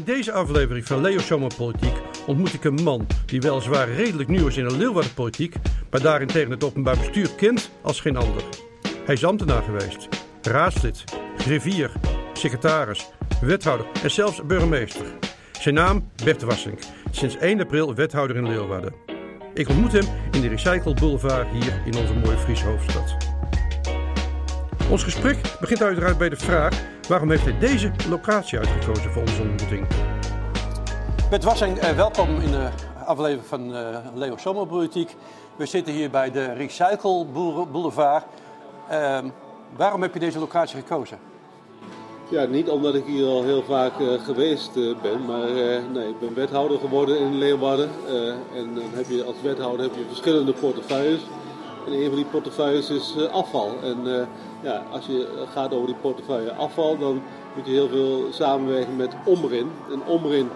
In deze aflevering van Leo Zomerpolitiek ontmoet ik een man die weliswaar redelijk nieuw is in de Leeuwardenpolitiek, maar daarentegen het openbaar bestuur kent als geen ander. Hij is ambtenaar geweest, raadslid, griffier, secretaris, wethouder en zelfs burgemeester. Zijn naam Bert Wassink, sinds 1 april wethouder in Leeuwarden. Ik ontmoet hem in de Recycle Boulevard hier in onze mooie Friese hoofdstad. Ons gesprek begint uiteraard bij de vraag waarom heeft hij deze locatie uitgekozen voor onze ontmoeting. Bert Wassink, eh, welkom in de aflevering van uh, Leo Zomerpolitiek. We zitten hier bij de Recycle Boulevard. Uh, waarom heb je deze locatie gekozen? Ja, niet omdat ik hier al heel vaak uh, geweest uh, ben, maar uh, nee, ik ben wethouder geworden in Leeuwarden. en dan heb je als wethouder heb je verschillende portefeuilles. En een van die portefeuilles is afval. En ja, als je gaat over die portefeuille afval, dan moet je heel veel samenwerken met Omrin. En Omrin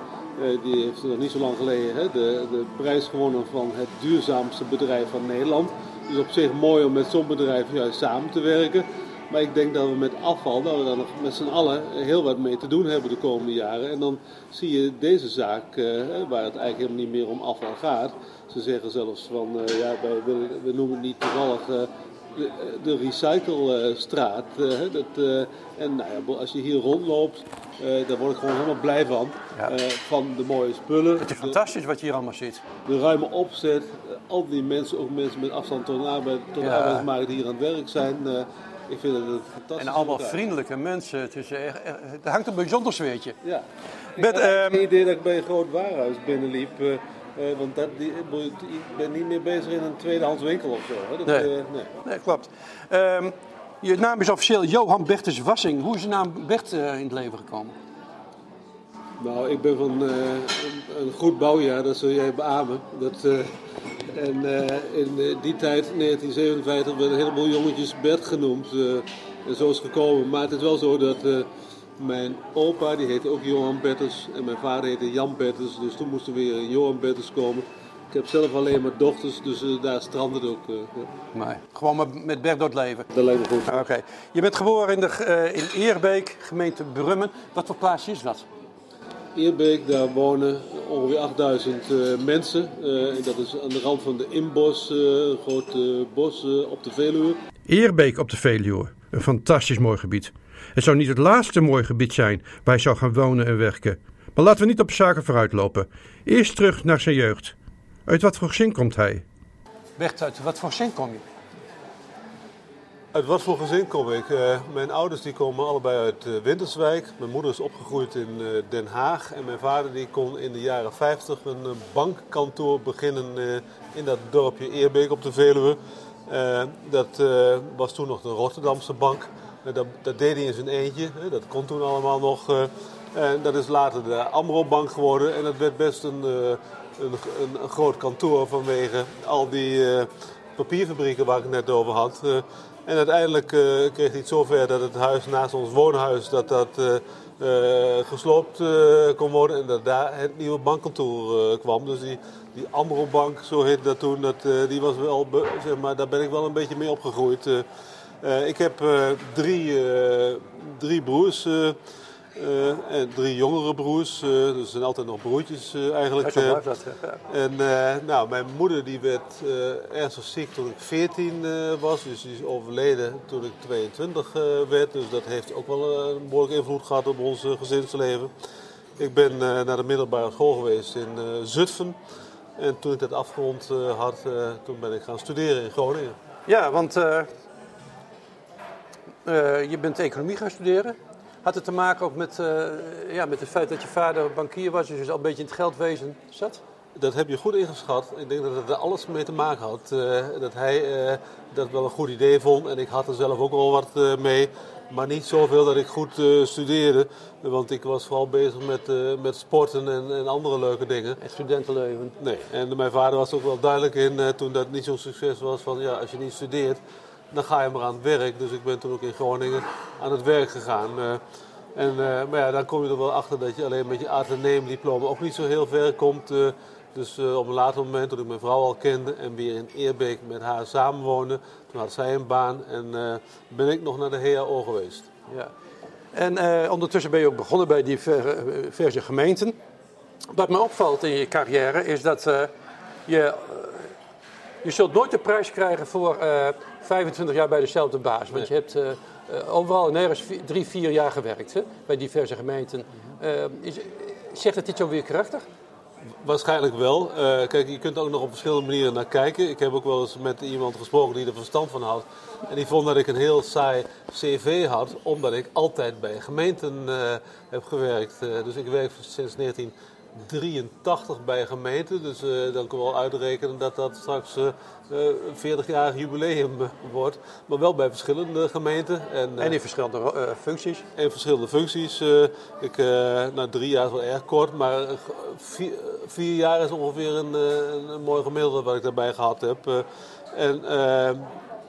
die heeft nog niet zo lang geleden hè, de, de prijs gewonnen van het duurzaamste bedrijf van Nederland. Dus op zich mooi om met zo'n bedrijf juist samen te werken. Maar ik denk dat we met afval, dat we daar nog met z'n allen heel wat mee te doen hebben de komende jaren. En dan zie je deze zaak, eh, waar het eigenlijk helemaal niet meer om afval gaat. Ze zeggen zelfs van, uh, ja, wij, we, we, noemen het niet toevallig uh, de, de Recyclestraat. dat, en nou ja, als je hier rondloopt, daar word ik gewoon helemaal blij van. Ja. van de mooie spullen. Het is fantastisch wat je hier allemaal ziet. De ruime opzet, al die mensen, ook mensen met afstand tot de, arbeid, tot arbeidsmarkt die hier aan het werk zijn. Ik vind het fantastisch. En allemaal vriendelijke mensen. Het, is echt, het hangt een bijzonder sweertje. Ja. Ik Met, had um, het idee dat ik bij een groot warenhuis binnenliep. Uh, uh, want dat, die, ik ben niet meer bezig in een tweedehands winkel of zo. Hè? Dat, nee. Uh, nee. nee. klopt. Um, je naam is officieel Johan Bertus Wassing. Hoe is je naam Bert in het leven gekomen? Nou, ik ben van een, een, goed bouwjaar, dat zul jij beamen. Dat, en in die tijd, 1957, werden een heleboel jongetjes Bert genoemd. En zo is het gekomen. Maar het is wel zo dat mijn opa, die heette ook Johan Bertens. En mijn vader heette Jan Bertens. Dus toen moest er weer een Johan Bertens komen. Ik heb zelf alleen maar dochters, dus daar strandt het ook. Ja. Maar gewoon met door het leven? Dat lijkt me goed. Oké. Okay. Je bent geboren in, de, in Eerbeek, gemeente Brummen. Wat voor plaatsje is dat? Eerbeek, daar wonen ongeveer 8000 uh, mensen. Uh, dat is aan de rand van de Inbos, uh, een groot bos op de Veluwe. Eerbeek op de Veluwe, een fantastisch mooi gebied. Het zou niet het laatste mooi gebied zijn waar hij zou gaan wonen en werken. Maar laten we niet op zaken vooruitlopen. Eerst terug naar zijn jeugd. Uit wat voor gezin komt hij? Bert, uit wat voor gezin kom je? Uit wat voor gezin kom ik? Uh, mijn ouders die komen allebei uit uh, Winterswijk. Mijn moeder is opgegroeid in uh, Den Haag. En mijn vader die kon in de jaren 50 een bankkantoor beginnen in dat dorpje Eerbeek op de Veluwe. dat was toen nog de Rotterdamse bank. Dat, dat, deed hij in zijn eentje. dat kon toen allemaal nog. en dat is later de Amro-bank geworden. En dat werd best een, een, een, een groot kantoor vanwege al die papierfabrieken waar ik het net over had. En uiteindelijk uh, kreeg hij het zover dat het huis naast ons woonhuis dat dat, gesloopt kon worden. En dat daar het nieuwe bankkantoor kwam. Dus die, die Amro-bank, zo heette dat toen, dat, die was wel, zeg maar, daar ben ik wel een beetje mee opgegroeid. Ik heb drie, drie broers. En drie jongere broers, dus er zijn altijd nog broertjes eigenlijk. Ja, dat. En nou, mijn moeder die werd ernstig ziek toen ik 14 was, dus die is overleden toen ik 22 werd. Dus dat heeft ook wel een behoorlijke invloed gehad op ons gezinsleven. Ik ben naar de middelbare school geweest in Zutphen. En toen ik dat afgerond had, toen ben ik gaan studeren in Groningen. Ja, want je bent economie gaan studeren. Had het te maken ook met, uh, ja, met het feit dat je vader bankier was, dus al een beetje in het geldwezen zat? Dat heb je goed ingeschat. Ik denk dat het er alles mee te maken had. Uh, dat hij uh, dat wel een goed idee vond en ik had er zelf ook wel wat mee. Maar niet zoveel dat ik goed studeerde. Want ik was vooral bezig met, met sporten en, en, andere leuke dingen. Het studentenleven? Nee. En mijn vader was ook wel duidelijk in toen dat niet zo'n succes was. Van ja, als je niet studeert, dan ga je maar aan het werk. Dus ik ben toen ook in Groningen aan het werk gegaan. Uh, en, uh, maar ja, dan kom je er wel achter dat je alleen met je ateneumdiploma ook niet zo heel ver komt. Uh, dus op een later moment, toen ik mijn vrouw al kende en weer in Eerbeek met haar samenwoonde, toen had zij een baan en ben ik nog naar de HAO geweest. Ja. En ondertussen ben je ook begonnen bij diverse gemeenten. Wat me opvalt in je carrière is dat je, je zult nooit de prijs krijgen voor 25 jaar bij dezelfde baas. Want je hebt overal nergens drie, vier jaar gewerkt hè, bij diverse gemeenten. Is, zegt het iets over je karakter? Waarschijnlijk wel. Uh, kijk, je kunt ook nog op verschillende manieren naar kijken. Ik heb ook wel eens met iemand gesproken die er verstand van had. En die vond dat ik een heel saai cv had, omdat ik altijd bij gemeenten uh, heb gewerkt. Uh, dus ik werk sinds 19 83 bij gemeente. Dus uh, dan kunnen we wel uitrekenen dat dat straks uh, uh, 40-jarig jubileum wordt. Maar wel bij verschillende gemeenten. En, en in verschillende functies? In verschillende functies. ik, nou, drie jaar is wel erg kort, maar vier, vier, jaar is ongeveer een, een mooi gemiddelde wat ik daarbij gehad heb. en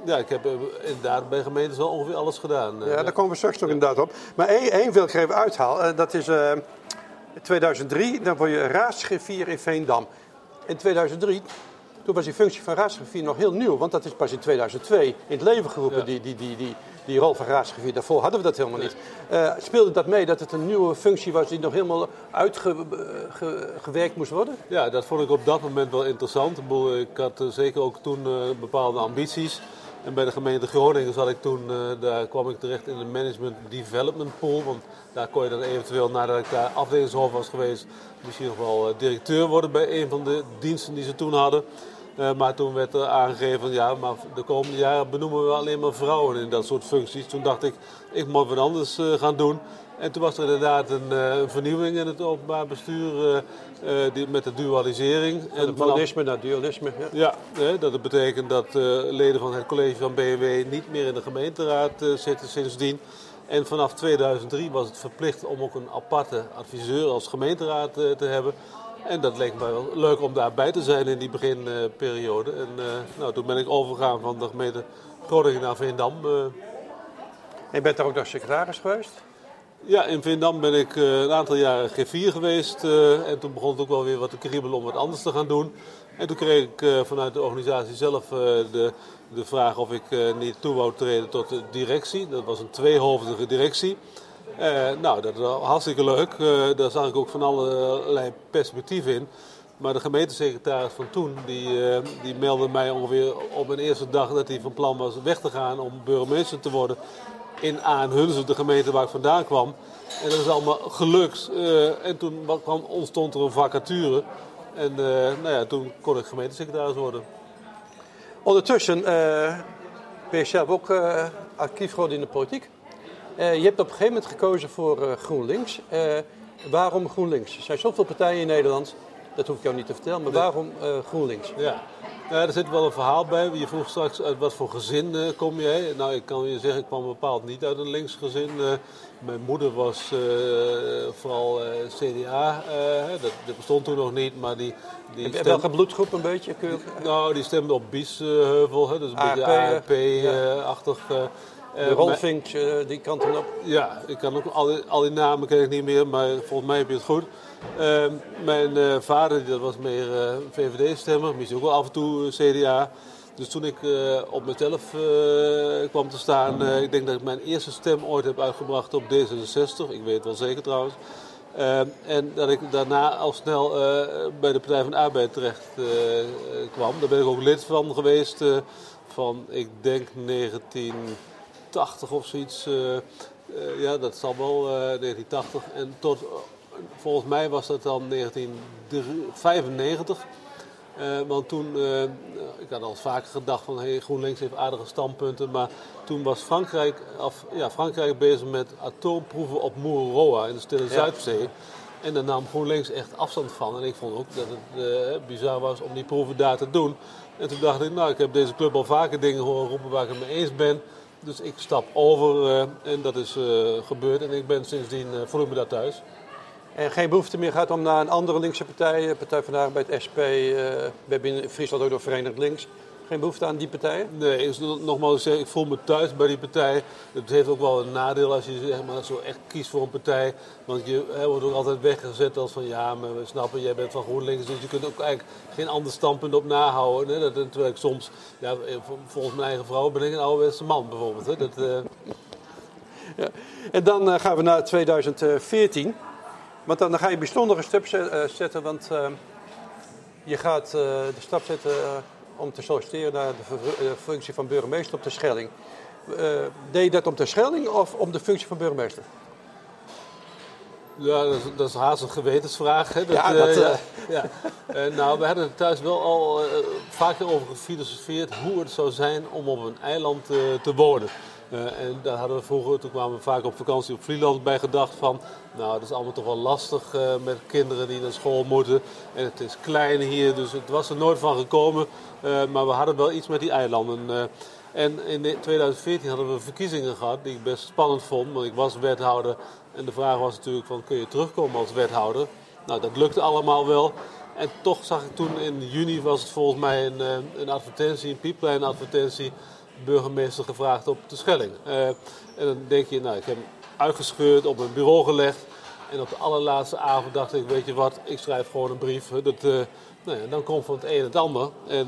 ja, ik heb inderdaad bij gemeentes wel ongeveer alles gedaan. Ja, daar komen we straks nog inderdaad op. Maar één, één wil ik even uithalen. Dat is in 2003 dan word je raadsgriffier in Veendam. In 2003, toen was die functie van raadsgriffier nog heel nieuw. Want dat is pas in 2002 in het leven geroepen, die, die, die, die, die rol van raadsgriffier. Daarvoor hadden we dat helemaal niet. Uh, speelde dat mee dat het een nieuwe functie was die nog helemaal uitgewerkt moest worden? Ja, dat vond ik op dat moment wel interessant. Ik had zeker ook toen bepaalde ambities. En bij de gemeente Groningen zat ik toen, uh, daar kwam ik terecht in de Management Development Pool. Want daar kon je dan eventueel, nadat ik daar afdelingshoofd was geweest, misschien nog wel uh, directeur worden bij een van de diensten die ze toen hadden. Uh, maar toen werd er aangegeven, ja, maar de komende jaren benoemen we alleen maar vrouwen in dat soort functies. Toen dacht ik, ik moet wat anders gaan doen. En toen was er inderdaad een, een vernieuwing in het openbaar bestuur uh, die, met de dualisering. Van en dualisme naar dualisme. Ja, ja dat betekent dat uh, leden van het college van BMW niet meer in de gemeenteraad uh, zitten sindsdien. En vanaf 2003 was het verplicht om ook een aparte adviseur als gemeenteraad te hebben. En dat leek me wel leuk om daarbij te zijn in die beginperiode. en nou, toen ben ik overgegaan van de gemeente Groningen naar Veendam. En je bent daar ook nog secretaris geweest? Ja, in Vindam ben ik uh, een aantal jaren G4 geweest. Uh, en toen begon het ook wel weer wat te kriebelen om wat anders te gaan doen. En toen kreeg ik uh, vanuit de organisatie zelf de, de vraag of ik niet toe wou treden tot de directie. Dat was een tweehoofdige directie. nou, dat was hartstikke leuk. daar zag ik ook van allerlei perspectieven in. Maar de gemeentesecretaris van toen, die, die meldde mij ongeveer op mijn eerste dag dat hij van plan was weg te gaan om burgemeester te worden in Aanhunzen, de gemeente waar ik vandaan kwam. En dat is allemaal gelukt. Uh, en toen kwam, ontstond er een vacature. En uh, nou ja, toen kon ik gemeentesecretaris worden. Ondertussen uh, ben je zelf ook actief geworden in de politiek. je hebt op een gegeven moment gekozen voor GroenLinks. waarom GroenLinks? Er zijn zoveel partijen in Nederland. Dat hoef ik jou niet te vertellen, maar waarom GroenLinks? Ja, ja, er zit wel een verhaal bij. Je vroeg straks uit wat voor gezin uh, kom je. Nou, ik kan je zeggen, ik kwam bepaald niet uit een links gezin. Uh, mijn moeder was uh, vooral CDA. Dat, dat, bestond toen nog niet, maar die... die stemde... Welke bloedgroep een beetje? Kun je... Nou, die stemde op Biesheuvel. Dus een ARP, beetje ARP-achtig. Ja. De Rolfink, die kant op. Ja, ik kan ook al die, al die namen ken ik niet meer, maar volgens mij heb je het goed. Uh, mijn uh, vader, dat was meer uh, VVD-stemmer, misschien ook wel af en toe CDA. Dus toen ik op mezelf kwam te staan, ik denk dat ik mijn eerste stem ooit heb uitgebracht op D66. Ik weet het wel zeker trouwens. Ehm, en dat ik daarna al snel bij de Partij van de Arbeid terecht kwam. Daar ben ik ook lid van geweest van, ik denk 1980 of zoiets. ja, dat zal wel 1980. En tot volgens mij was dat dan 1995. Uh, eh, want toen, uh, ik had al vaker gedacht van hey, GroenLinks heeft aardige standpunten. Maar toen was Frankrijk, of, ja, Frankrijk bezig met atoomproeven op Mururoa in de Stille Zuidzee. En daar nam GroenLinks echt afstand van. En ik vond ook dat het uh, bizar was om die proeven daar te doen. En toen dacht ik, nou, ik heb deze club al vaker dingen horen roepen waar ik het mee eens ben. Dus ik stap over en dat is gebeurd. En ik ben sindsdien, voel ik me daar thuis. En geen behoefte meer gaat om naar een andere linkse partij, eh, Partij van de Arbeid, SP. We hebben in Friesland ook nog Verenigd Links. Geen behoefte aan die partijen? Nee, nogmaals zeg, ik voel me thuis bij die partij. Het heeft ook wel een nadeel als je zeg maar, zo echt kiest voor een partij. Want je hè, wordt ook altijd weggezet als van ja, maar we snappen, jij bent van GroenLinks. Dus je kunt ook eigenlijk geen ander standpunt op nahouden. Hè. Dat, terwijl ik soms, ja, volgens mijn eigen vrouw ben ik een ouderwetse man bijvoorbeeld. Hè. Dat, uh... ja. En dan gaan we naar 2014. Want dan, dan ga je bijzondere stap zetten, want je gaat de stap zetten om te solliciteren naar de functie van burgemeester op de Schelling. deed je dat om de Schelling of om de functie van burgemeester? Ja, dat is, dat is haast een gewetensvraag. Hè? Dat, ja, dat, uh, ja. Uh, nou, we hadden thuis wel al vaker over gefilosofeerd hoe het zou zijn om op een eiland te wonen. en daar hadden we vroeger, toen kwamen we vaak op vakantie op Vlieland bij gedacht van... Nou, dat is allemaal toch wel lastig met kinderen die naar school moeten. En het is klein hier, dus het was er nooit van gekomen. maar we hadden wel iets met die eilanden. En in 2014 hadden we verkiezingen gehad die ik best spannend vond. Want ik was wethouder en de vraag was natuurlijk van kun je terugkomen als wethouder? Nou, dat lukte allemaal wel. En toch zag ik toen in juni was het volgens mij een, eh, een advertentie, een pieplein advertentie, burgemeester gevraagd op de Schelling. En dan denk je, nou ik heb uitgescheurd, op mijn bureau gelegd. En op de allerlaatste avond dacht ik, weet je wat, ik schrijf gewoon een brief. Dat, uh, nou ja, dan komt van het een het ander. En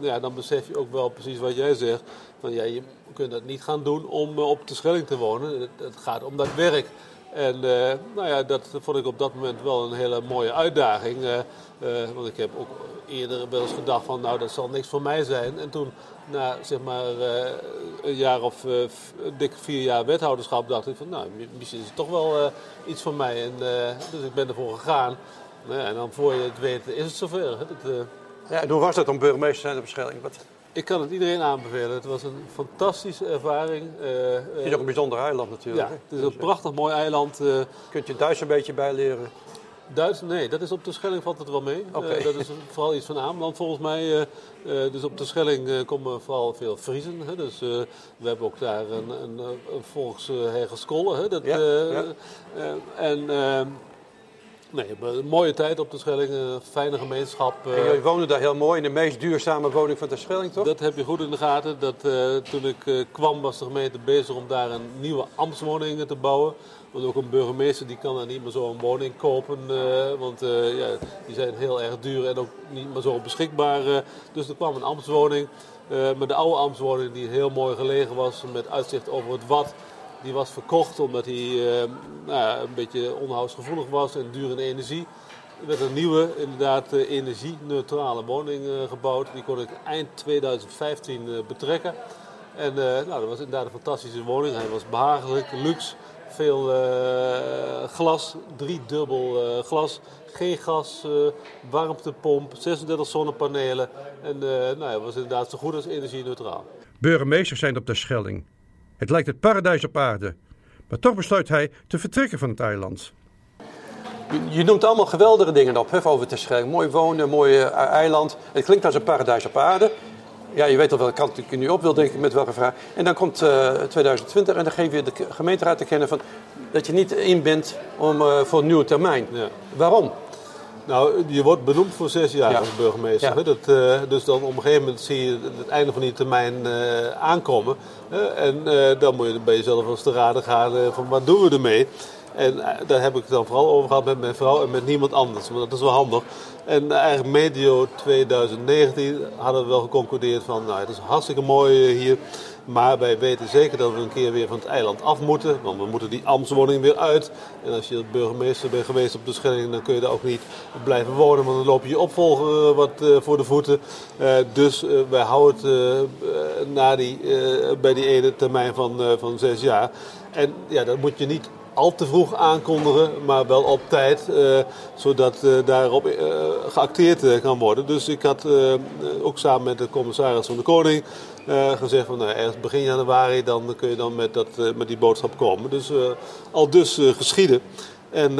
ja, dan besef je ook wel precies wat jij zegt. Van, ja, je kunt dat niet gaan doen om op de Schelling te wonen. Het, het gaat om dat werk. En nou ja, dat vond ik op dat moment wel een hele mooie uitdaging. Want ik heb ook eerder wel eens gedacht van nou dat zal niks voor mij zijn. En toen na zeg maar een jaar of dik vier jaar wethouderschap dacht ik van nou misschien is het toch wel iets voor mij. En, dus ik ben ervoor gegaan. en dan voor je het weet is het zover. Hè? Dat, ja, en hoe was dat om burgemeester te zijn op Beschelling? Wat... Ik kan het iedereen aanbevelen. Het was een fantastische ervaring. Het is ook een bijzonder eiland natuurlijk. Ja, het is een prachtig mooi eiland. Uh, Kunt je Duits een beetje bijleren? Duits, nee, dat is op de Schelling valt het wel mee. Okay. Uh, dat is vooral iets van Ameland volgens mij. dus op de Schelling komen vooral veel Friesen. Hè? Dus we hebben ook daar een, een, een volkshergeskollen. Dat, ja, ja. en Nee, een mooie tijd op de Schelling, een fijne gemeenschap. En jullie eh. wonen daar heel mooi in de meest duurzame woning van de Schelling, toch? Dat heb je goed in de gaten. Dat, uh, toen ik uh, kwam was de gemeente bezig om daar een nieuwe ambtswoning te bouwen. Want ook een burgemeester die kan daar niet meer zo een woning kopen. want ja, die zijn heel erg duur en ook niet meer zo beschikbaar. dus er kwam een ambtswoning. maar de oude ambtswoning die heel mooi gelegen was met uitzicht over het Wat die was verkocht omdat uh, nou, een beetje onderhoudsgevoelig was en duur in energie. Er werd een nieuwe, inderdaad energie-neutrale woning gebouwd. Die kon ik eind 2015 betrekken. En nou, dat was inderdaad een fantastische woning. Hij was behagelijk, luxe, veel glas, driedubbel glas. Geen gas, warmtepomp, 36 zonnepanelen. En nou, hij was inderdaad zo goed als energie-neutraal. Burgemeesters zijn op de Schelling. Het lijkt het paradijs op aarde. Maar toch besluit hij te vertrekken van het eiland. Je, noemt allemaal geweldige dingen op, hè, over Terschelling. Mooi wonen, mooi eiland. Het klinkt als een paradijs op aarde. Ja, je weet al welke kant ik nu op wil, denk ik, met welke vraag. En dan komt uh, eh, 2020 en dan geef je de gemeenteraad te kennen van, dat je niet in bent om, uh, voor een nieuwe termijn. Ja. Waarom? Nou, je wordt benoemd voor zes jaar als burgemeester. Dat, uh, dus dan op een gegeven moment zie je het einde van die termijn uh, aankomen. Uh, en dan moet je bij jezelf eens te raden gaan van wat doen we ermee. En daar heb ik het dan vooral over gehad met mijn vrouw en met niemand anders. Maar dat is wel handig. En eigenlijk medio 2019 hadden we wel geconcludeerd van... Nou, het is hartstikke mooi hier. Maar wij weten zeker dat we een keer weer van het eiland af moeten. Want we moeten die ambtswoning weer uit. En als je burgemeester bent geweest op de Schelling, dan kun je daar ook niet blijven wonen. Want dan loop je je opvolger wat uh, voor de voeten. Dus wij houden het na die, bij die ene termijn van, van zes jaar. En ja, dat moet je niet al te vroeg aankondigen, maar wel op tijd, uh, zodat uh, daarop uh, geacteerd kan worden. Dus ik had ook samen met de commissaris van de Koning gezegd van nou, ergens begin januari, dan kun je dan met, dat, met die boodschap komen. Dus al dus geschieden. En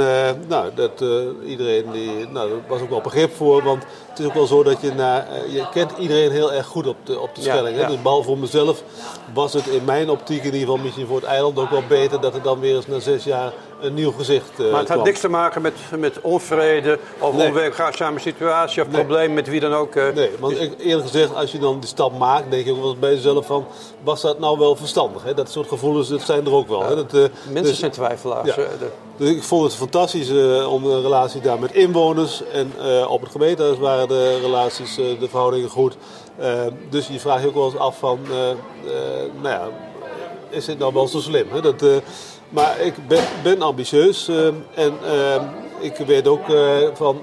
nou, dat, iedereen die, nou, daar was ook wel begrip voor, want het is ook wel zo dat je, na, uh, je kent iedereen heel erg goed op de, op de Schelling. Ja, ja. Dus behalve voor mezelf was het in mijn optiek in ieder geval misschien voor het eiland ook wel beter dat het dan weer eens na zes jaar een nieuw gezicht uh, Maar het had niks te maken met, met onvrede of nee. onwerkzame situatie of nee. probleem met wie dan ook. Uh, nee, want eerlijk gezegd, als je dan die stap maakt, denk je ook wel eens bij jezelf van, was dat nou wel verstandig? Hè? Dat soort gevoelens, dat zijn er ook wel. Ja. Hè? Dat, uh, Mensen dus, zijn twijfelaars. Ja. Dus ik vond het fantastisch om een relatie daar met inwoners. En op het gemeentehuis waren de relaties, de verhoudingen goed. dus je vraagt je ook wel eens af van, nou ja is dit nou wel zo slim? Hè? Dat, maar ik ben, ben ambitieus en ik weet ook van,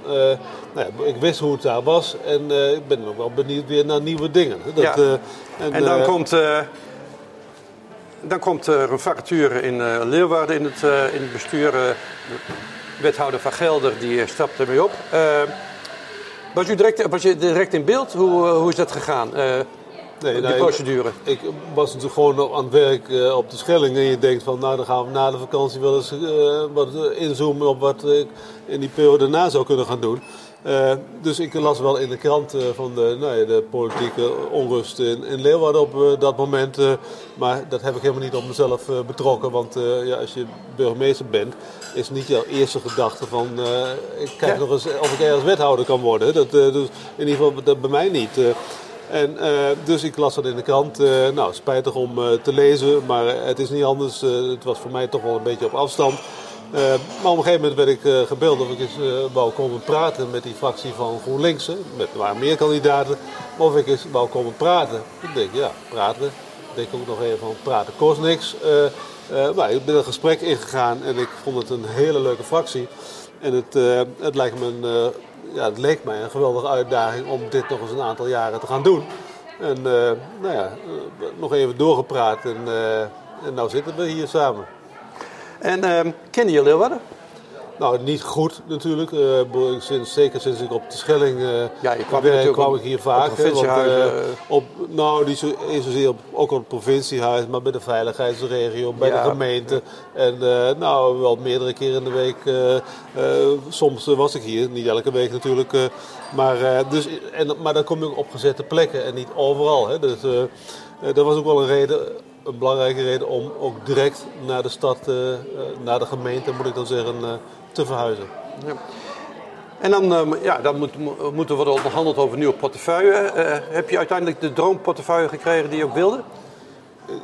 nou ja, ik wist hoe het daar was en ik ben ook wel benieuwd weer naar nieuwe dingen. Dat, ja. en, en, dan komt dan komt er een vacature in Leeuwarden in het, in het bestuur. Wethouder van Gelder die stapt ermee op. was, u direct, was je direct in beeld? Hoe, hoe is dat gegaan? Nee, die procedure? Ik, ik, was natuurlijk gewoon aan het werk op de Schelling. En je denkt van, nou dan gaan we na de vakantie wel eens wat inzoomen op wat ik in die periode daarna zou kunnen gaan doen. Uh, dus ik las wel in de krant uh, van de, nou ja, de politieke onrust in, in Leeuwarden op uh, dat moment. maar dat heb ik helemaal niet op mezelf betrokken. Want ja, als je burgemeester bent, is niet jouw eerste gedachte van... ik kijk ja. nog eens of ik ergens wethouder kan worden. Dat, dus in ieder geval dat bij mij niet. En, dus ik las dat in de krant. nou, spijtig om te lezen, maar het is niet anders. het was voor mij toch wel een beetje op afstand. Uh, maar op een gegeven moment werd ik uh, gebeld of ik eens uh, wou komen praten met die fractie van GroenLinks. Met, er meer kandidaten. Of ik eens wou komen praten. Ik denk, ja, praten. Ik denk ook nog even van praten kost niks. maar ik ben een gesprek ingegaan en ik vond het een hele leuke fractie. En het, het, lijkt me een, ja, het leek mij een geweldige uitdaging om dit nog eens een aantal jaren te gaan doen. En nou ja, nog even doorgepraat en, en nou zitten we hier samen. En uh, kennen jullie Leeuwarden? Nou, niet goed natuurlijk. Uh, sinds, zeker sinds ik op de Schelling uh, ja, je kwam, werk, kwam ik hier vaak. Op want, uh, op, nou, niet zo, zozeer op, ook op het provinciehuis, maar bij de veiligheidsregio, bij ja. de gemeente. En nou, wel meerdere keren in de week. soms was ik hier, niet elke week natuurlijk. maar, dus, en, maar dan kom je op gezette plekken en niet overal. Hè. Dus, dat was ook wel een reden een belangrijke reden om ook direct naar de stad, uh, naar de gemeente moet ik dan zeggen, uh, te verhuizen. Ja. En dan, uh, ja, dan moet, moet er worden onderhandeld over nieuwe portefeuille. heb je uiteindelijk de droomportefeuille gekregen die je ook wilde?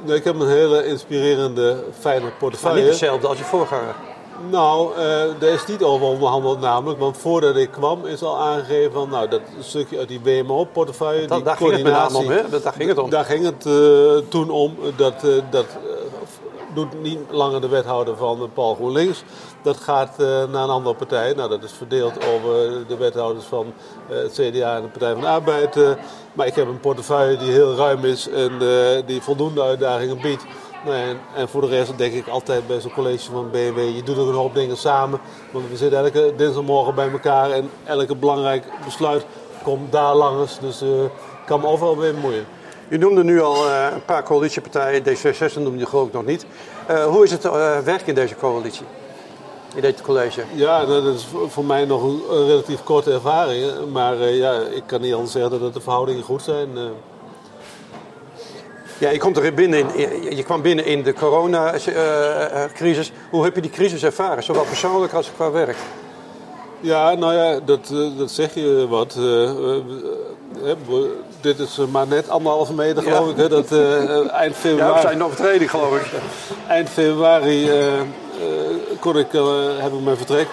Nee, ik heb een hele inspirerende, fijne portefeuille. Maar niet hetzelfde als je voorganger? Nou, uh, daar is niet over onderhandeld namelijk. Want voordat ik kwam is al aangegeven van... Nou, dat stukje uit die WMO-portefeuille... Dat, daar ging het om, hè? Daar ging het om. Daar ging het uh, toen om. Dat, uh, dat doet niet langer de wethouder van Paul GroenLinks. Dat gaat naar een andere partij. Nou, dat is verdeeld over de wethouders van het CDA en de Partij van de Arbeid. maar ik heb een portefeuille die heel ruim is en die voldoende uitdagingen biedt. Nee, en, voor de rest denk ik altijd bij zo'n college van BMW, je doet ook een hoop dingen samen. Want we zitten elke dinsdagmorgen bij elkaar en elke belangrijk besluit komt daar langs. Dus uh, ik kan me overal mee bemoeien. U noemde nu al uh, een paar coalitiepartijen, D66 noemde je geloof ik nog niet. Uh, hoe is het werk in deze coalitie? In dit college? Ja, dat is voor mij nog een, een relatief korte ervaring. Maar ja, ik kan niet anders zeggen dat de verhoudingen goed zijn. Ja, je, komt er binnen in, je kwam binnen in de coronacrisis. Hoe heb je die crisis ervaren, zowel persoonlijk als qua werk? Ja, nou ja, dat, eh, dat zeg je wat. Uh, dit is maar net anderhalve meter, geloof ik. Hè? Dat, uh, eind februari. Ja, we zijn nog training, geloof ik. Eind februari kon ik, heb ik mijn vertrek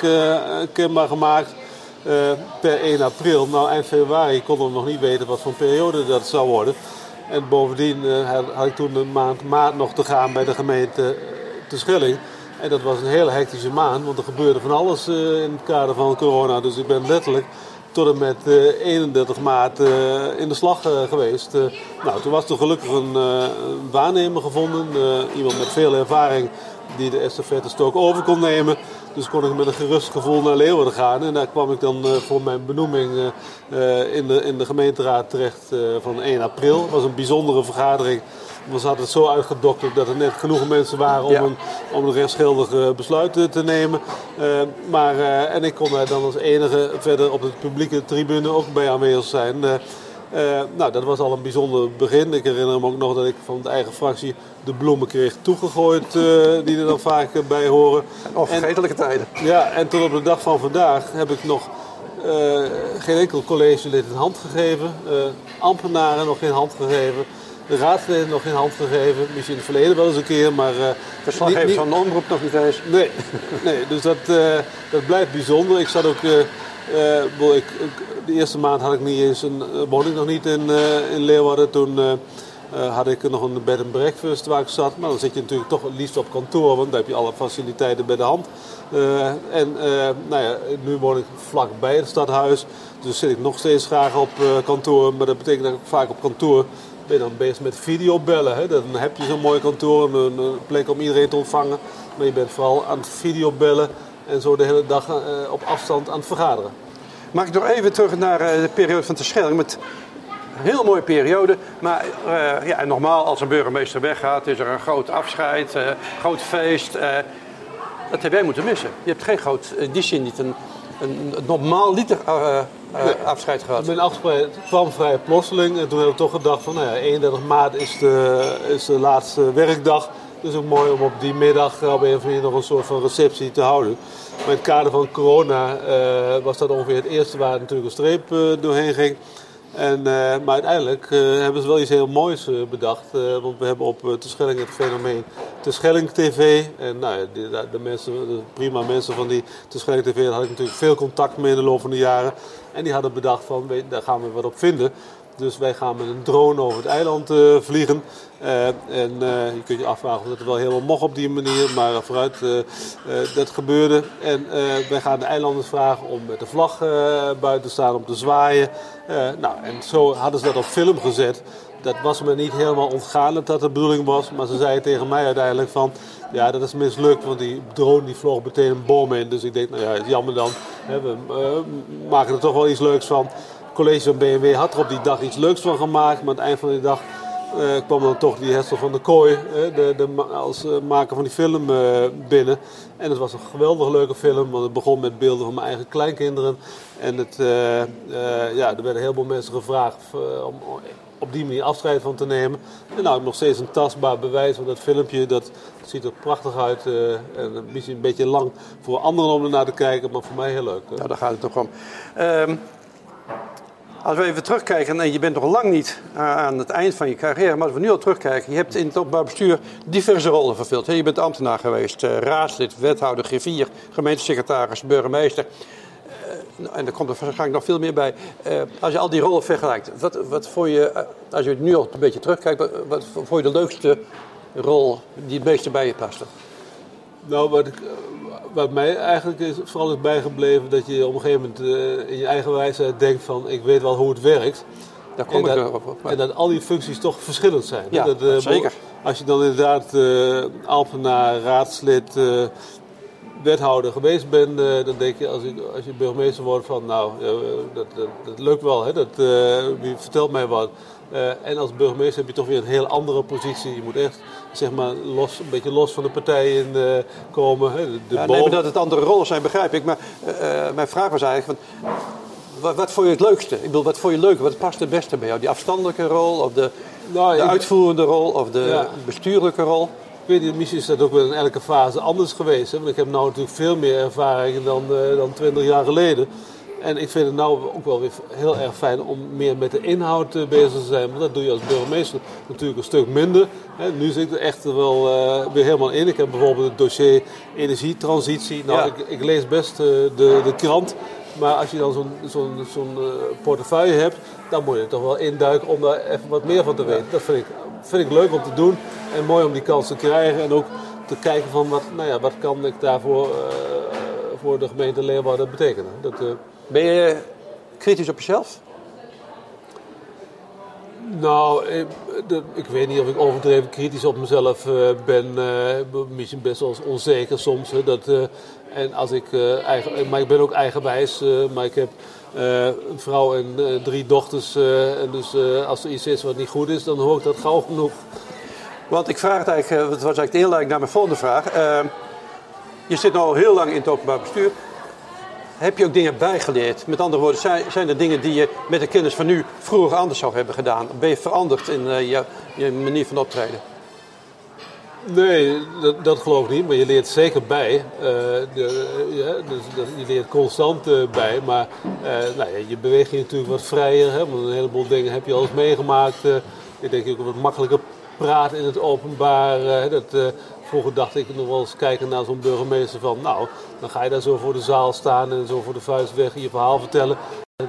kenbaar gemaakt. per 1 april. Nou, eind februari konden we nog niet weten wat voor periode dat zou worden. En bovendien uh, had ik toen een maand maart nog te gaan bij de gemeente uh, te Schelling. En dat was een hele hectische maand, want er gebeurde van alles uh, in het kader van corona. Dus ik ben letterlijk tot en met 31 maart in de slag geweest. nou, toen was er gelukkig een, een waarnemer gevonden, iemand met veel ervaring die de estafette stok over kon nemen. Dus kon ik met een gerust gevoel naar Leeuwarden gaan. En daar kwam ik dan uh, voor mijn benoeming uh, in, de, in de gemeenteraad terecht van 1 april. Het was een bijzondere vergadering. We hadden het zo uitgedokterd dat er net genoeg mensen waren om, een, om een rechtsgeldig besluit te nemen. maar, en ik kon daar dan als enige verder op het publieke tribune ook bij aanwezig zijn. Uh, nou, dat was al een bijzonder begin. Ik herinner me ook nog dat ik van de eigen fractie de bloemen kreeg toegegooid, uh, die er dan vaak bij horen. Onvergetelijke tijden. Ja, en tot op de dag van vandaag heb ik nog uh, geen enkel collegelid een hand gegeven. ambtenaren nog geen hand gegeven. De raadsleden nog geen hand gegeven. Misschien in het verleden wel eens een keer, maar... Uh, Verslaggevers van de omroep nog niet eens. Nee, nee dus dat, dat blijft bijzonder. Ik zat ook... ik, de eerste maand had ik niet eens een, woon ik nog niet in, in Leeuwarden. Toen had ik nog een bed and breakfast waar ik zat. Maar dan zit je natuurlijk toch het liefst op kantoor, want dan heb je alle faciliteiten bij de hand. en nou ja, nu woon ik vlakbij het stadhuis. Dus zit ik nog steeds graag op kantoor. Maar dat betekent dat ik vaak op kantoor ben dan bezig met videobellen. Hè. Dan heb je zo'n mooi kantoor, een, een plek om iedereen te ontvangen. Maar je bent vooral aan het videobellen en zo de hele dag op afstand aan het vergaderen. Mag ik nog even terug naar uh, de periode van de Schelling? Met een heel mooie periode. Maar uh, ja, normaal als een burgemeester weggaat, is er een groot afscheid, groot feest. dat heb jij moeten missen. Je hebt geen groot, in die zin niet een, een, normaal liter afscheid gehad. Mijn afscheid kwam vrij plotseling. En toen heb ik toch gedacht van, nou ja, 31 maart is de, is de laatste werkdag. Dus ook mooi om op die middag op een of nog een soort van receptie te houden. Maar in het kader van corona uh, was dat ongeveer het eerste waar natuurlijk een streep uh, doorheen ging. En, uh, maar uiteindelijk hebben ze wel iets heel moois bedacht. want we hebben op de Schelling het fenomeen de Schelling TV. En nou, de, de, mensen, de prima mensen van die de Schelling TV, daar had ik natuurlijk veel contact mee in de loop van de jaren. En die hadden bedacht van, daar gaan we wat op vinden. Dus wij gaan met een drone over het eiland vliegen. Uh, en uh, je kunt je afvragen of dat wel helemaal mocht op die manier. Maar vooruit, dat gebeurde. En wij gaan de eilanders vragen om met de vlag buiten te staan, om te zwaaien. nou, en zo hadden ze dat op film gezet. Dat was me niet helemaal ontgaan dat dat de bedoeling was. Maar ze zeiden tegen mij uiteindelijk van... Ja, dat is mislukt, want die drone die vloog meteen een bom in. Dus ik denk, nou ja, het jammer dan. Hè, we maken er toch wel iets leuks van college van BMW had er op die dag iets leuks van gemaakt. Maar aan het eind van die dag kwam dan toch die Hessel van de Kooi, de, de, als uh, maker van die film, binnen. En het was een geweldig leuke film, want het begon met beelden van mijn eigen kleinkinderen. En het, ja, er werden heel veel mensen gevraagd om op die manier afscheid van te nemen. En nou, nog steeds een tastbaar bewijs van dat filmpje. Dat ziet er prachtig uit. en misschien een beetje lang voor anderen om er naar te kijken, maar voor mij heel leuk. Ja, daar gaat het toch om. Um... Als we even terugkijken, en je bent nog lang niet aan het eind van je carrière, maar als we nu al terugkijken, je hebt in het openbaar bestuur diverse rollen vervuld. Je bent ambtenaar geweest, eh, raadslid, wethouder, griffier, gemeentesecretaris, burgemeester. Eh, en er komt er waarschijnlijk nog veel meer bij. Eh, als je al die rollen vergelijkt, wat, wat voor je, als je nu al een beetje terugkijkt, wat vond je de leukste rol die het meeste bij je paste? Nou, wat ik, wat mij eigenlijk is, vooral is bijgebleven, dat je op een gegeven moment uh, in je eigen wijsheid denkt van ik weet wel hoe het werkt. Daar kom en ik dat, op. En dat al die functies toch verschillend zijn. Ja, dat, uh, zeker. Als je dan inderdaad uh, raadslid, wethouder geweest bent, dan denk je als, ik, als je burgemeester wordt van nou, dat, dat, dat, lukt wel, hè? Dat, wie vertelt mij wat. En als burgemeester heb je toch weer een heel andere positie. Je moet echt zeg maar, los, een beetje los van de partijen uh, komen. Hè, de, de ja, nee, maar dat het andere rollen zijn, begrijp ik. Maar uh, mijn vraag was eigenlijk: van, wat, wat vond je het leukste? Ik bedoel, wat vond je leuk? Wat past het beste bij jou? Die afstandelijke rol, of de, nou, de uitvoerende rol, of de ja. bestuurlijke rol? Ik weet niet, misschien is dat ook wel in elke fase anders geweest. Hè? Want ik heb nu natuurlijk veel meer ervaring dan, dan 20 jaar geleden. En ik vind het nou ook wel weer heel erg fijn om meer met de inhoud uh, bezig te zijn. Want dat doe je als burgemeester natuurlijk een stuk minder. Nu zit ik er echt wel uh, weer helemaal in. Ik heb bijvoorbeeld het dossier energietransitie. Nou, ja. ik, ik, lees best uh, de, de krant. Maar als je dan zo'n zo'n zo'n portefeuille hebt, dan moet je er toch wel induiken om daar even wat meer van te weten. Dat vind ik, vind ik leuk om te doen en mooi om die kans te krijgen. En ook te kijken van wat, nou ja, wat kan ik daarvoor voor de gemeente Leeuwarden betekenen. Dat, ben je kritisch op jezelf? Nou, ik, ik, weet niet of ik overdreven kritisch op mezelf uh, ben. Uh, misschien best wel onzeker soms. Hè, dat, uh, en als ik, eigen, maar ik ben ook eigenwijs. maar ik heb een vrouw en drie dochters. en dus als er iets is wat niet goed is, dan hoor ik dat gauw genoeg. Want ik vraag het eigenlijk, het was eigenlijk de inleiding naar mijn volgende vraag. je zit nu al heel lang in het openbaar bestuur heb je ook dingen bijgeleerd? Met andere woorden, zijn, zijn er dingen die je met de kennis van nu vroeger anders zou hebben gedaan? Ben je veranderd in uh, je, je, manier van optreden? Nee, dat, dat, geloof ik niet. Maar je leert zeker bij. Uh, de, ja, dus, je leert constant uh, bij. Maar nou, je beweegt je natuurlijk wat vrijer. Hè, want een heleboel dingen heb je al eens meegemaakt. ik denk ook wat makkelijker praten in het openbaar. dat, Vroeger dacht ik nog wel eens kijken naar zo'n burgemeester van... nou, dan ga je daar zo voor de zaal staan en zo voor de vuist weg je verhaal vertellen.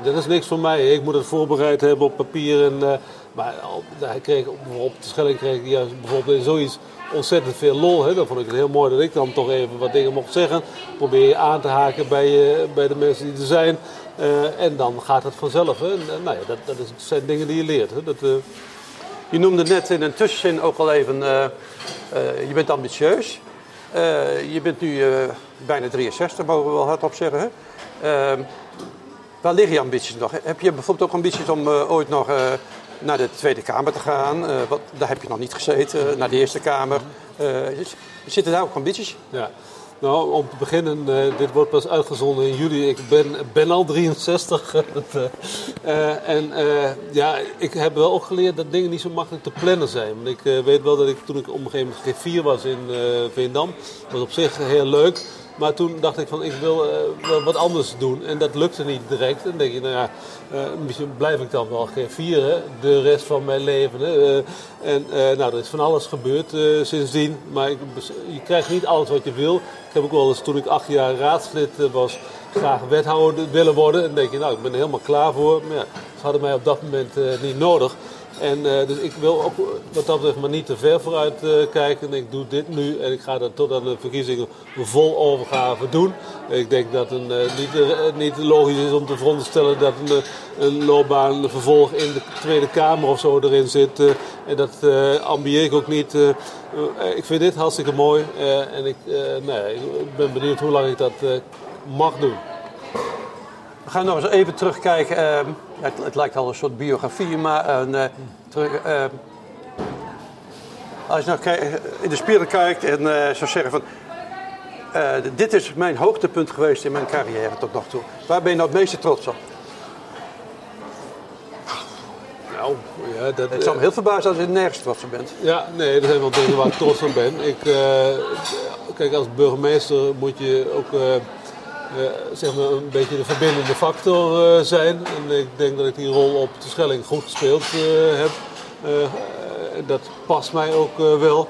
Dat is niks voor mij. Ik moet het voorbereid hebben op papier en, uh, Maar hij kreeg, op de Schelling kreeg hij bijvoorbeeld in zoiets ontzettend veel lol. Hè. Dan vond ik het heel mooi dat ik dan toch even wat dingen mocht zeggen. Probeer je aan te haken bij, bij de mensen die er zijn. en dan gaat het vanzelf. Hè. nou ja, dat, dat zijn dingen die je leert. Hè. Dat, je noemde net in een tussenzin ook al even, je bent ambitieus. je bent nu bijna 63, mogen we wel hardop zeggen. Ehm, waar liggen je ambities nog? Heb je bijvoorbeeld ook ambities om ooit nog naar de Tweede Kamer te gaan? Wat, daar heb je nog niet gezeten. naar de Eerste Kamer. zitten daar ook ambities? Ja. Nou, om te beginnen, uh, dit wordt pas uitgezonden in juli. Ik ben, al 63. uh, en uh, ja, ik heb wel ook geleerd dat dingen niet zo makkelijk te plannen zijn. Want ik weet wel dat ik toen ik op een gegeven moment G4 was in Veendam, was op zich heel leuk. Maar toen dacht ik van ik wil uh, wat anders doen. En dat lukte niet direct. En dan denk je, nou ja, uh, misschien blijf ik dan wel vieren de rest van mijn leven. Uh, en nou, er is van alles gebeurd sindsdien. Maar ik, je krijgt niet alles wat je wil. Ik heb ook wel eens toen ik acht jaar raadslid was graag wethouder willen worden. En dan denk je, nou ik ben er helemaal klaar voor. Maar ja, ze hadden mij op dat moment niet nodig. En uh, dus ik wil ook wat dat betreft maar niet te ver vooruit uh, kijken. Ik doe dit nu en ik ga dat tot aan de verkiezingen vol overgave doen. Ik denk dat het niet, niet, logisch is om te veronderstellen dat een, een loopbaan een vervolg in de Tweede Kamer of zo erin zit. en dat ambieer ik ook niet. ik vind dit hartstikke mooi en ik, ik ben benieuwd hoe lang ik dat mag doen. We gaan nog eens even terugkijken. Het, het, lijkt al een soort biografie, maar uh, terug, uh, als je nou in de spiegel kijkt en uh, zou zeggen van... dit is mijn hoogtepunt geweest in mijn carrière tot nog toe. Waar ben je nou het meeste trots op? Nou, ja, dat, het zou me heel verbazen als je nergens trots op bent. Ja, nee, dat zijn wel dingen waar ik trots op ben. Ik, kijk, als burgemeester moet je ook zeg maar een beetje de verbindende factor uh, zijn. En ik denk dat ik die rol op de Schelling goed gespeeld uh, heb. dat past mij ook wel.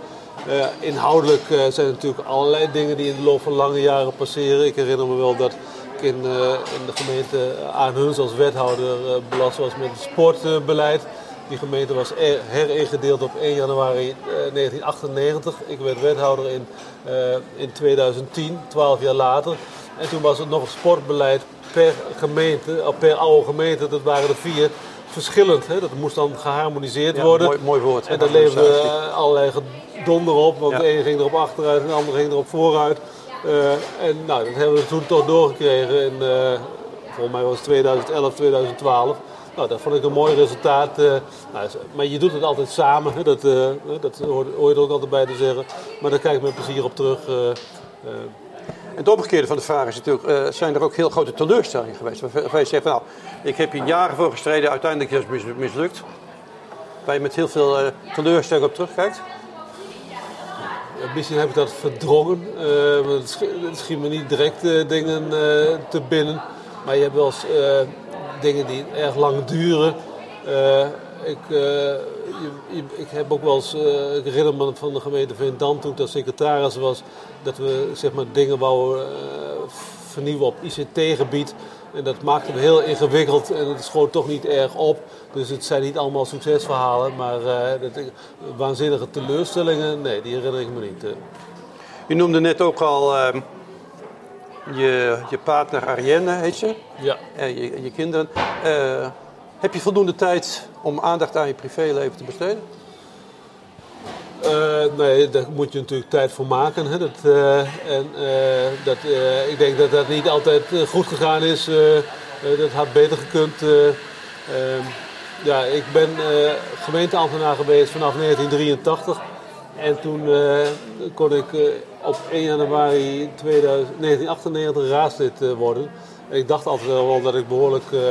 inhoudelijk zijn er natuurlijk allerlei dingen die in de loop van lange jaren passeren. Ik herinner me wel dat ik in, in de gemeente Aanhuns als wethouder belast was met het sportbeleid. Die gemeente was heringedeeld op 1 januari 1998. Ik werd wethouder in, in 2010, 12 jaar later. En toen was het nog sportbeleid per gemeente, per oude gemeente, dat waren er vier, verschillend. Hè? Dat moest dan geharmoniseerd ja, worden. Mooi, mooi woord. En daar leefde allerlei gedonder op, want de ene ging erop achteruit en de andere ging erop vooruit. Uh, en nou, dat hebben we toen toch doorgekregen uh, volgens mij was het 2011, 2012. Nou, dat vond ik een mooi resultaat. Uh, nou, maar je doet het altijd samen, hè? dat, dat hoor, hoor je er ook altijd bij te zeggen. Maar daar kijk ik met plezier op terug. Het omgekeerde van de vraag is natuurlijk, uh, zijn er ook heel grote teleurstellingen geweest? Waar je zegt, nou, ik heb hier jaren voor gestreden, uiteindelijk is het mislukt. Waar je met heel veel uh, teleurstelling op terugkijkt? Misschien heb ik dat verdrongen. Uh, het schiet me niet direct dingen te binnen. Maar je hebt wel eens dingen die erg lang duren. Ik, je, ik heb ook wel eens, uh, ik herinner me van de gemeente Veendam toen ik daar secretaris was, dat we zeg maar, dingen wouden uh, vernieuwen op ICT-gebied. En dat maakte me heel ingewikkeld en het schoot toch niet erg op. Dus het zijn niet allemaal succesverhalen, maar uh, dat, waanzinnige teleurstellingen, nee, die herinner ik me niet. Je noemde net ook al ehm, je, je partner Arienne, heet ze? Ja. En je, je kinderen. Heb je voldoende tijd om aandacht aan je privéleven te besteden? Uh, nee, daar moet je natuurlijk tijd voor maken. Hè. Dat, uh, en, uh, dat, ik denk dat dat niet altijd goed gegaan is. dat had beter gekund. Ehm, ja, ik ben gemeenteambtenaar geweest vanaf 1983. En toen kon ik op 1 januari 2000, 1998 raadslid worden. Ik dacht altijd wel dat ik behoorlijk uh,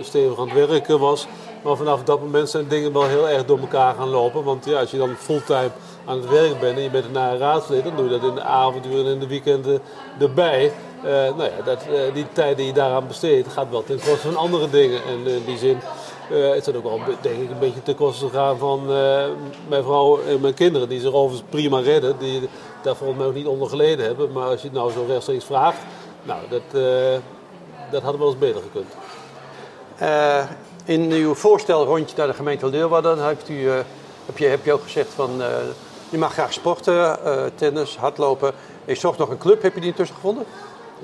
stevig aan het werken was. Maar vanaf dat moment zijn dingen wel heel erg door elkaar gaan lopen. Want ja, als je dan fulltime aan het werk bent en je bent een raadslid, dan doe je dat in de avonduren en in de weekenden erbij. Uh, nou ja, dat, uh, die tijd die je daaraan besteedt gaat wel ten koste van andere dingen. En in die zin is dat ook wel denk ik een beetje ten koste gegaan van mijn vrouw en mijn kinderen. Die zich overigens prima redden. Die daar volgens mij ook niet onder geleden hebben. Maar als je het nou zo rechtstreeks vraagt, nou dat dat hadden we wel eens beter gekund. Uh, in uw voorstel rondje naar de gemeente Leeuwarden hebt u, uh, heb, je, heb je ook gezegd van uh, je mag graag sporten, tennis, hardlopen. Ik zocht nog een club, heb je die intussen gevonden?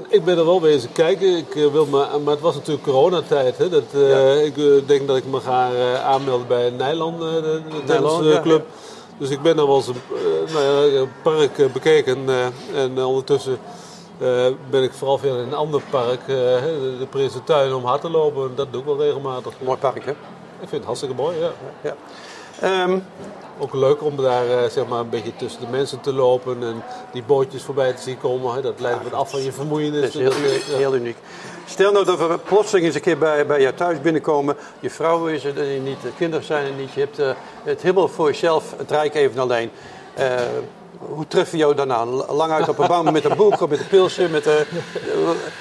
Ik ben er wel bezig kijken, ik, wil maar, maar het was natuurlijk coronatijd. Hè, dat, ja. Ik denk dat ik me ga aanmelden bij Nijland, de, de tennisclub. Ja, dus ik ben er wel eens een, nou ja, een park bekeken en ondertussen uh, ben ik vooral veel in een ander park, uh, de Prinsentuin, om hard te lopen. Dat doe ik wel regelmatig. Mooi park, hè? Ik vind het hartstikke mooi, ja. ja. Um, ook leuk om daar uh, zeg maar een beetje tussen de mensen te lopen en die bootjes voorbij te zien komen. Hè. Dat leidt wat af van je vermoeienis. Dat is heel, uniek, heel uniek. Stel nou dat we plotseling eens een keer bij, bij jou thuis binnenkomen. Je vrouw is er niet, de kinderen zijn er niet. Je hebt het helemaal voor jezelf, het rijk even alleen hoe treffen jou daarna? Lang uit op een bank met een boek, met een pilsje, met een...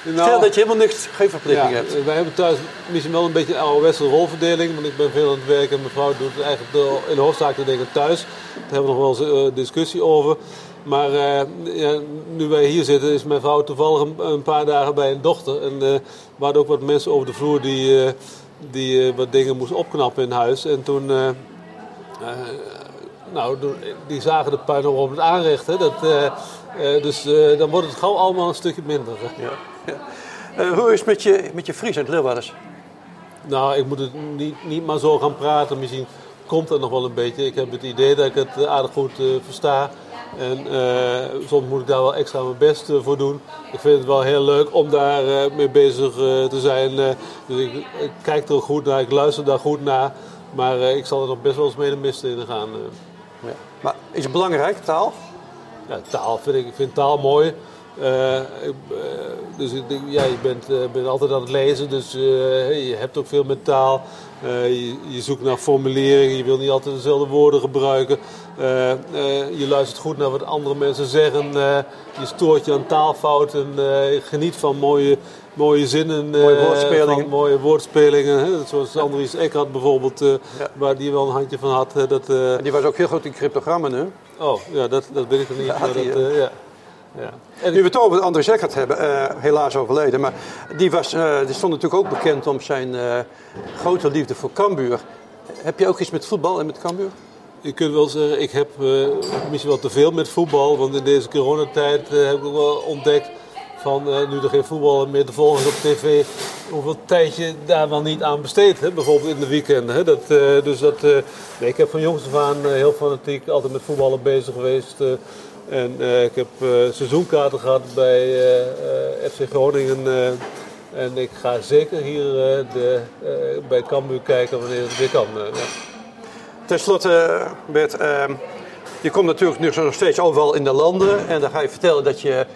Nou, Stel dat je helemaal niks, geen verplichting hebt. Wij hebben thuis misschien wel een beetje een ouderwetse rolverdeling, want ik ben veel aan het werken en mevrouw doet het eigenlijk de, in de hoofdzaak de dingen thuis. Daar hebben we nog wel eens uh, discussie over. Maar uh, ja, nu wij hier zitten is mijn vrouw toevallig een, een paar dagen bij een dochter. En uh, waren ook wat mensen over de vloer die, die wat dingen moesten opknappen in huis. En toen nou, die zagen de puin op het aanrecht. Hè. Dat, uh, uh, dus uh, dan wordt het gauw allemaal een stukje minder. Ja. Ja. hoe is het met je, met je Fries en het Leeuwarders? Nou, ik moet het niet, niet maar zo gaan praten. Misschien komt dat nog wel een beetje. Ik heb het idee dat ik het aardig goed versta. En soms moet ik daar wel extra mijn best voor doen. Ik vind het wel heel leuk om daar mee bezig te zijn. dus ik, ik, kijk er goed naar, ik luister daar goed naar. Maar ik zal er nog best wel eens mee de mist in gaan. Maar is het belangrijk, taal? Ja, taal vind ik, ik vind taal mooi. Uh, dus ja, je bent, uh, bent altijd aan het lezen, dus je hebt ook veel met taal. Je, je, zoekt naar formuleringen, je wil niet altijd dezelfde woorden gebruiken. je luistert goed naar wat andere mensen zeggen. je stoort je aan taalfouten. geniet van mooie, mooie zinnen. Mooie woordspelingen. mooie woordspelingen. Hè? Zoals Andries Eckhart bijvoorbeeld, ja. waar die wel een handje van had. dat, uh... Die was ook heel goed in cryptogrammen, hè? Oh, ja, dat, dat weet ik nog niet. Ja, maar die, dat, ja. Ja. Nu we het over Andries Eckhart hebben, helaas overleden, maar die, was, die stond natuurlijk ook bekend om zijn grote liefde voor Cambuur. Heb je ook iets met voetbal en met Cambuur? Je kunt wel zeggen, ik heb misschien wel te veel met voetbal, want in deze coronatijd heb ik ook wel ontdekt van uh, nu er geen voetbal meer te volgen op tv, hoeveel tijd je daar wel niet aan besteedt. Bijvoorbeeld in de weekenden. Hè? Dat, uh, dus dat, uh, nee, ik heb van jongs af aan heel fanatiek altijd met voetballen bezig geweest. en ik heb seizoenkaarten gehad bij FC Groningen. en ik ga zeker hier de, bij Cambuur kijken wanneer het weer kan. Ja. Ten slotte, Bert, ehm, je komt natuurlijk nu nog steeds overal in de landen. En dan ga je vertellen dat je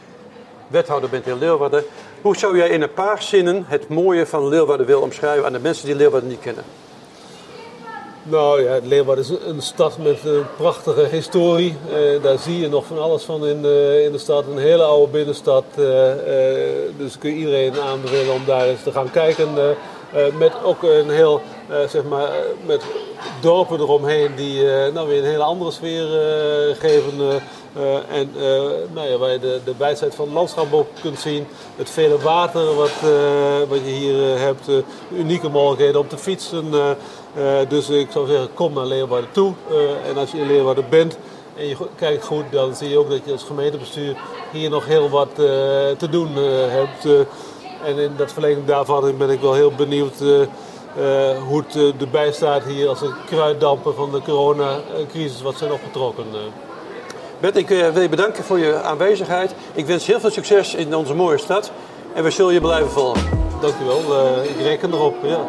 wethouder bent in Leeuwarden. Hoe zou jij in een paar zinnen het mooie van Leeuwarden willen omschrijven aan de mensen die Leeuwarden niet kennen? Nou ja, Leeuwarden is een stad met een prachtige historie. Eh, daar zie je nog van alles van in de, in de stad. Een hele oude binnenstad. Uh, uh, dus kun je iedereen aanbevelen om daar eens te gaan kijken. met ook een heel, zeg maar, met dorpen eromheen die nou weer een hele andere sfeer geven. Uh, en nou ja, waar je de, de wijsheid van het landschap ook kunt zien. Het vele water wat, wat je hier hebt. unieke mogelijkheden om te fietsen. dus ik zou zeggen, kom naar Leeuwarden toe. en als je in Leeuwarden bent en je kijkt goed, dan zie je ook dat je als gemeentebestuur hier nog heel wat te doen hebt. en in dat verlenging daarvan ben ik wel heel benieuwd hoe het erbij staat hier als een kruiddampen van de coronacrisis wat zijn opgetrokken. Bert, ik eh, wil je bedanken voor je aanwezigheid. Ik wens heel veel succes in onze mooie stad. En we zullen je blijven volgen. Dankjewel, ik reken erop. Ja.